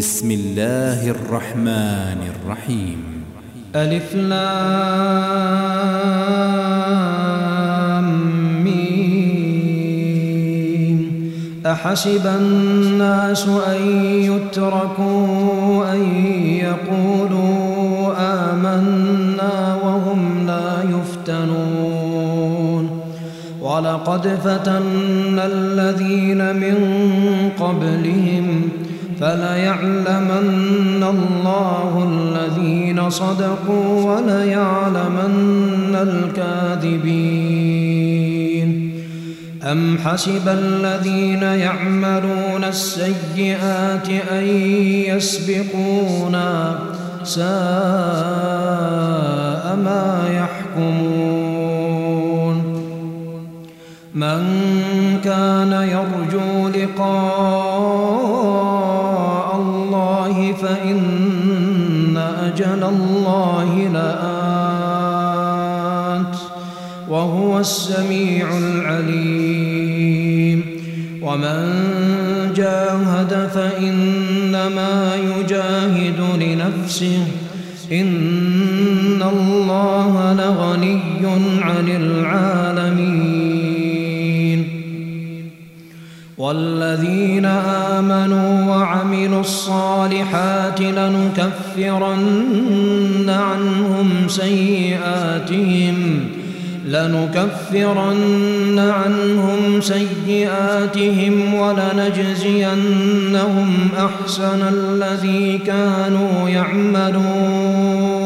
بسم الله الرحمن الرحيم. ألف لام أحسب الناس أن يتركوا أن يقولوا آمنا وهم لا يفتنون. ولقد فتنا الذين من قبلهم فليعلمن الله الذين صدقوا وليعلمن الكاذبين. أم حسب الذين يعملون السيئات أن يسبقونا ساء ما يحكمون. من كان يرجو لقاء أجل الله لآت وهو السميع العليم. ومن جاهد فإنما يجاهد لنفسه. إن الله لغني عن العالمين. والذين آمنوا وعملوا الصالحات لنكفرن عنهم سيئاتهم لنكفرن عنهم سيئاتهم ولنجزينهم أحسن الذي كانوا يعملون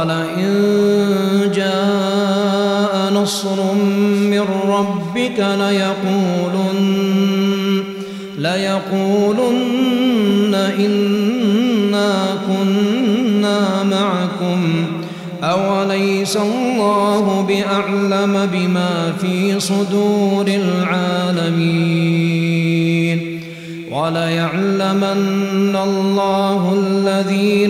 ولئن جاء نصر من ربك ليقولن ليقولن إنا كنا معكم. أوليس الله بأعلم بما في صدور العالمين؟ وليعلمن الله الذين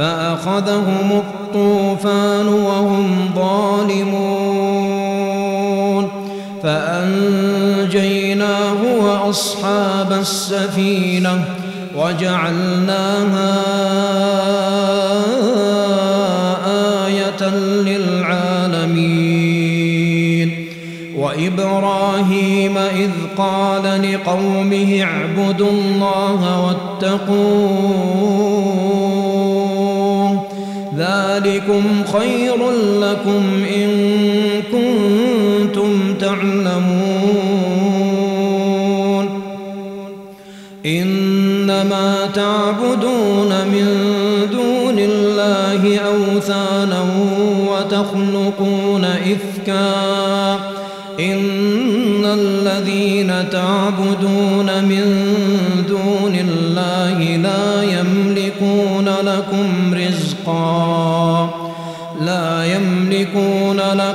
فأخذهم الطوفان وهم ظالمون فأنجيناه وأصحاب السفينة وجعلناها آية للعالمين وإبراهيم إذ قال لقومه اعبدوا الله واتقوه ذلكم خير لكم إن كنتم تعلمون. إنما تعبدون من دون الله أوثانا وتخلقون إفكا. إن الذين تعبدون من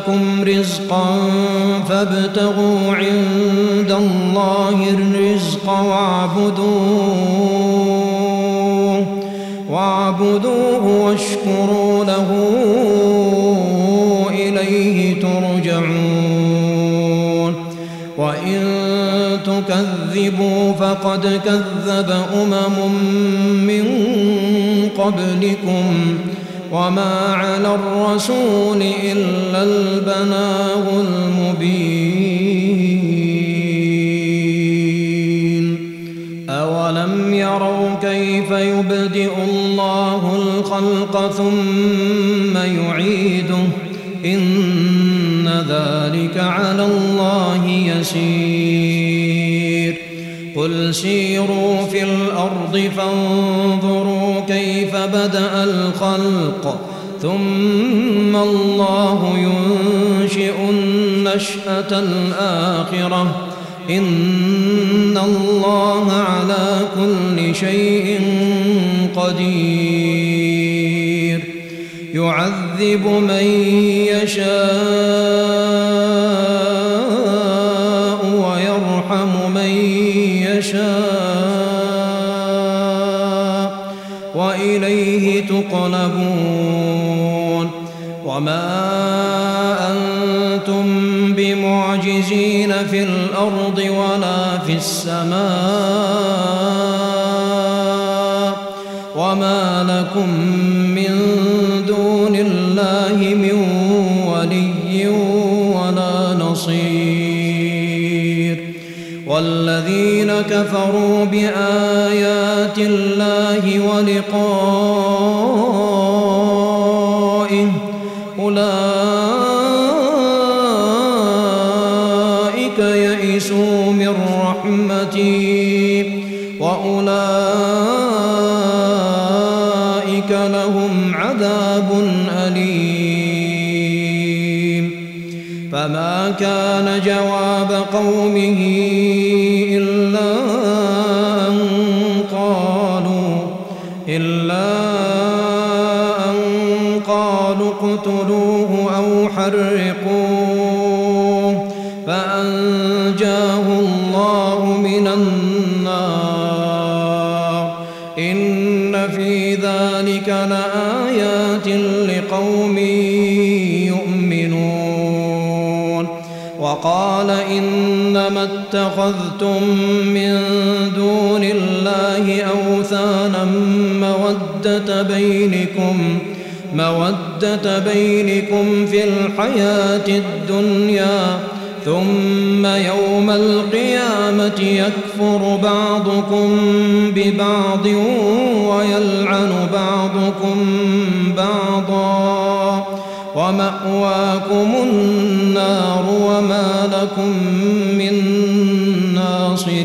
لكم رزقا فابتغوا عند الله الرزق واعبدوه واعبدوه واشكروا له إليه ترجعون. وإن تكذبوا فقد كذب أمم من قبلكم. وما على الرسول إلا البلاغ المبين أولم يروا كيف يبدئ الله الخلق ثم يعيده إن ذلك على الله يسير قل سيروا في الأرض فانظروا كيف بدأ الخلق ثم الله ينشئ النشأة الآخرة. إن الله على كل شيء قدير. يعذب من يشاء يشاء وإليه تقلبون وما أنتم بمعجزين في الأرض ولا في السماء وما لكم كفروا بآيات الله ولقائه. أولئك يئسوا من رحمتي وأولئك لهم عذاب أليم. فما كان جواب قومه قالوا اقتلوه أو حرقوه فأنجاه الله من النار. إن في ذلك لآيات لقوم يؤمنون. وقال إنما اتخذتم من دون الله أوثانا مودة بينكم مودة بينكم في الحياة الدنيا ثم يوم القيامة يكفر بعضكم ببعض ويلعن بعضكم بعضا. ومأواكم النار وما لكم من ناصرين.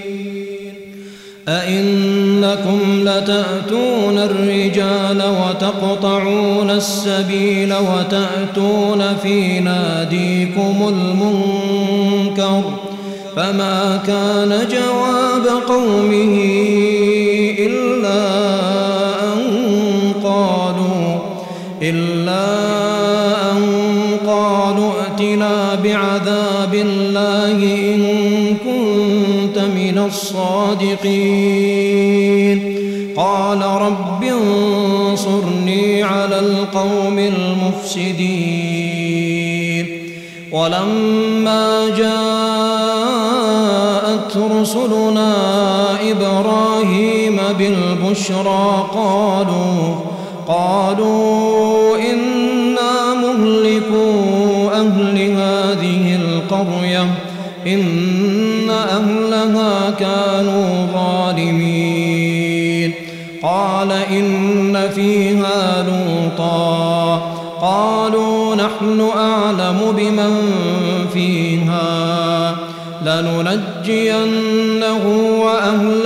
أئنكم لتأتون الرجال وتقطعون السبيل وتأتون في ناديكم المنكر فما كان جواب قومه الصادقين. قال رب انصرني على القوم المفسدين. ولما جاءت رسلنا إبراهيم بالبشرى قالوا قالوا إنا مهلكوا أهل هذه القرية إن أهلها كانوا ظالمين. قال إن فيها لوطا. قالوا نحن أعلم بمن فيها. لننجينه وأهله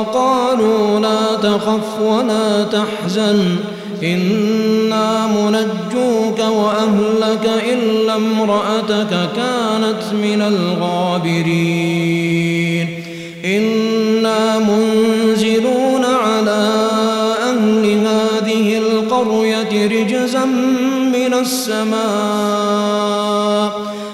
وقالوا لا تخف ولا تحزن إنا منجوك وأهلك إلا امرأتك كانت من الغابرين إنا منزلون على أهل هذه القرية رجزا من السماء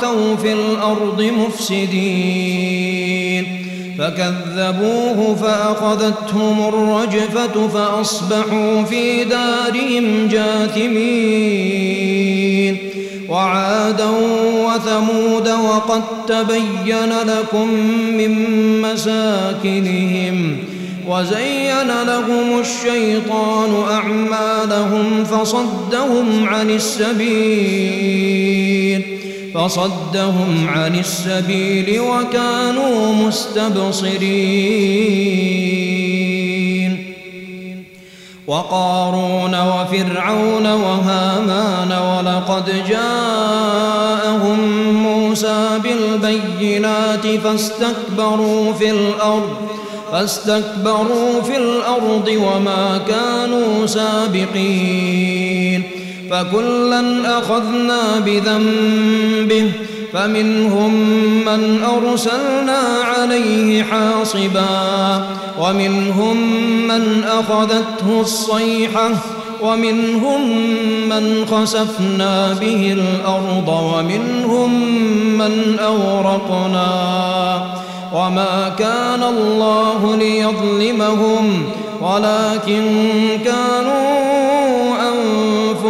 تعثوا في الأرض مفسدين فكذبوه فأخذتهم الرجفة فأصبحوا في دارهم جاثمين وعادا وثمود وقد تبين لكم من مساكنهم وزين لهم الشيطان أعمالهم فصدهم عن السبيل فصدهم عن السبيل وكانوا مستبصرين. وقارون وفرعون وهامان ولقد جاءهم موسى بالبينات فاستكبروا في الأرض فاستكبروا في الأرض وما كانوا سابقين. فكلا أخذنا بذنبه فمنهم من أرسلنا عليه حاصبا ومنهم من أخذته الصيحة ومنهم من خسفنا به الأرض ومنهم من أورقنا وما كان الله ليظلمهم ولكن كانوا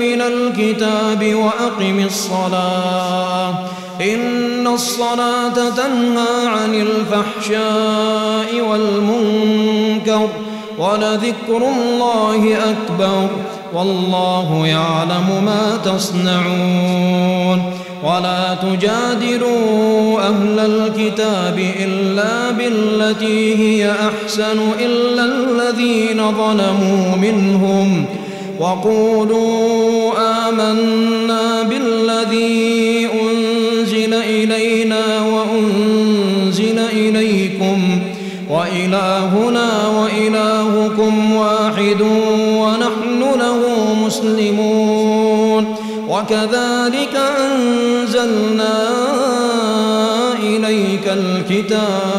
من الكتاب وأقم الصلاة. إن الصلاة تنهى عن الفحشاء والمنكر ولذكر الله أكبر والله يعلم ما تصنعون. ولا تجادلوا أهل الكتاب إلا بالتي هي أحسن إلا الذين ظلموا منهم. وقولوا آمنا بالذي أنزل إلينا وأنزل إليكم وإلهنا وإلهكم واحد ونحن له مسلمون وكذلك أنزلنا إليك الكتاب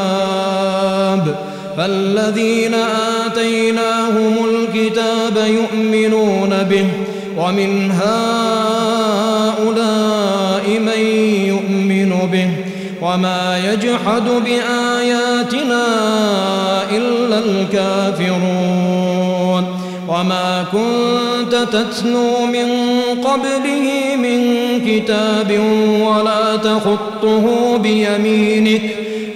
فالذين آتيناهم به ومن هؤلاء من يؤمن به وما يجحد بآياتنا إلا الكافرون وما كنت تتلو من قبله من كتاب ولا تخطه بيمينك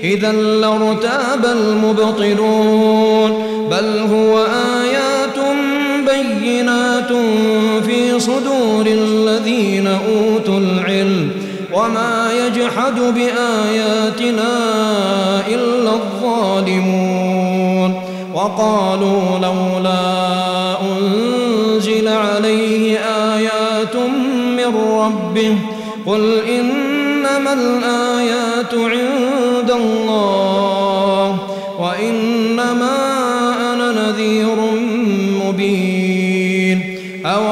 إذا لارتاب المبطلون بل هو آيات بينات في صدور الذين أوتوا العلم وما يجحد بآياتنا إلا الظالمون وقالوا لولا أنزل عليه آيات من ربه قل إنما الآيات عند الله وإنما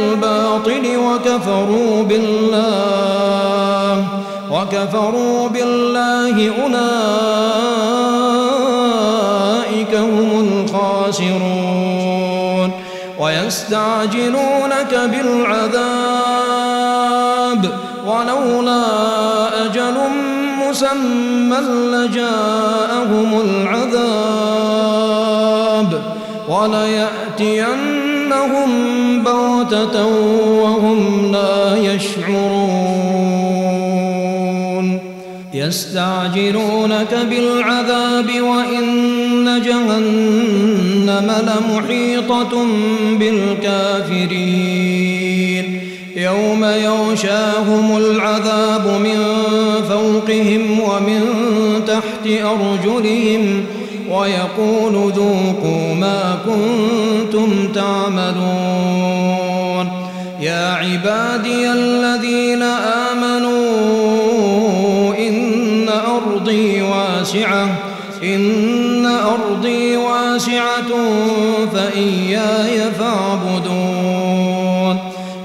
بالباطل وكفروا بالله وكفروا بالله أولئك هم الخاسرون. ويستعجلونك بالعذاب ولولا أجل مسمى لجاءهم العذاب. وليأتينهم بغتة وهم لا يشعرون. يستعجلونك بالعذاب وإن جهنم لمحيطة بالكافرين. يوم يغشاهم العذاب من فوقهم ومن تحت أرجلهم ويقول ذوقوا ما كنتم تعملون. يا عبادي الذين آمنوا إن أرضي واسعة إن أرضي واسعة فإياي فاعبدون.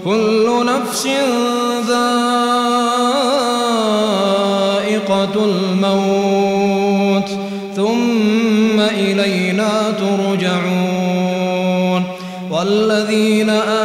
كل نفس ذائقة الموت ثم إلينا ترجعون. والذين آمنوا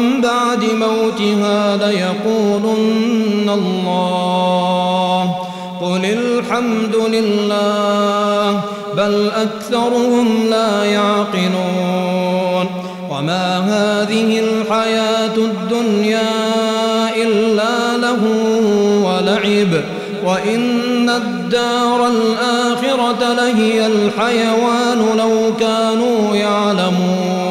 موتها ليقولن الله. قل الحمد لله بل أكثرهم لا يعقلون. وما هذه الحياة الدنيا إلا له ولعب. وإن الدار الآخرة لهي الحيوان لو كانوا يعلمون.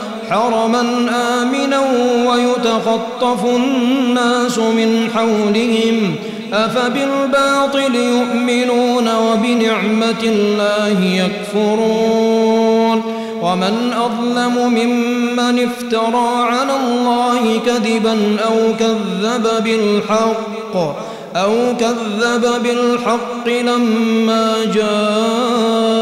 حرما آمنا ويتخطف الناس من حولهم أفبالباطل يؤمنون وبنعمة الله يكفرون ومن أظلم ممن افترى على الله كذبا أو كذب بالحق أو كذب بالحق لما جاءه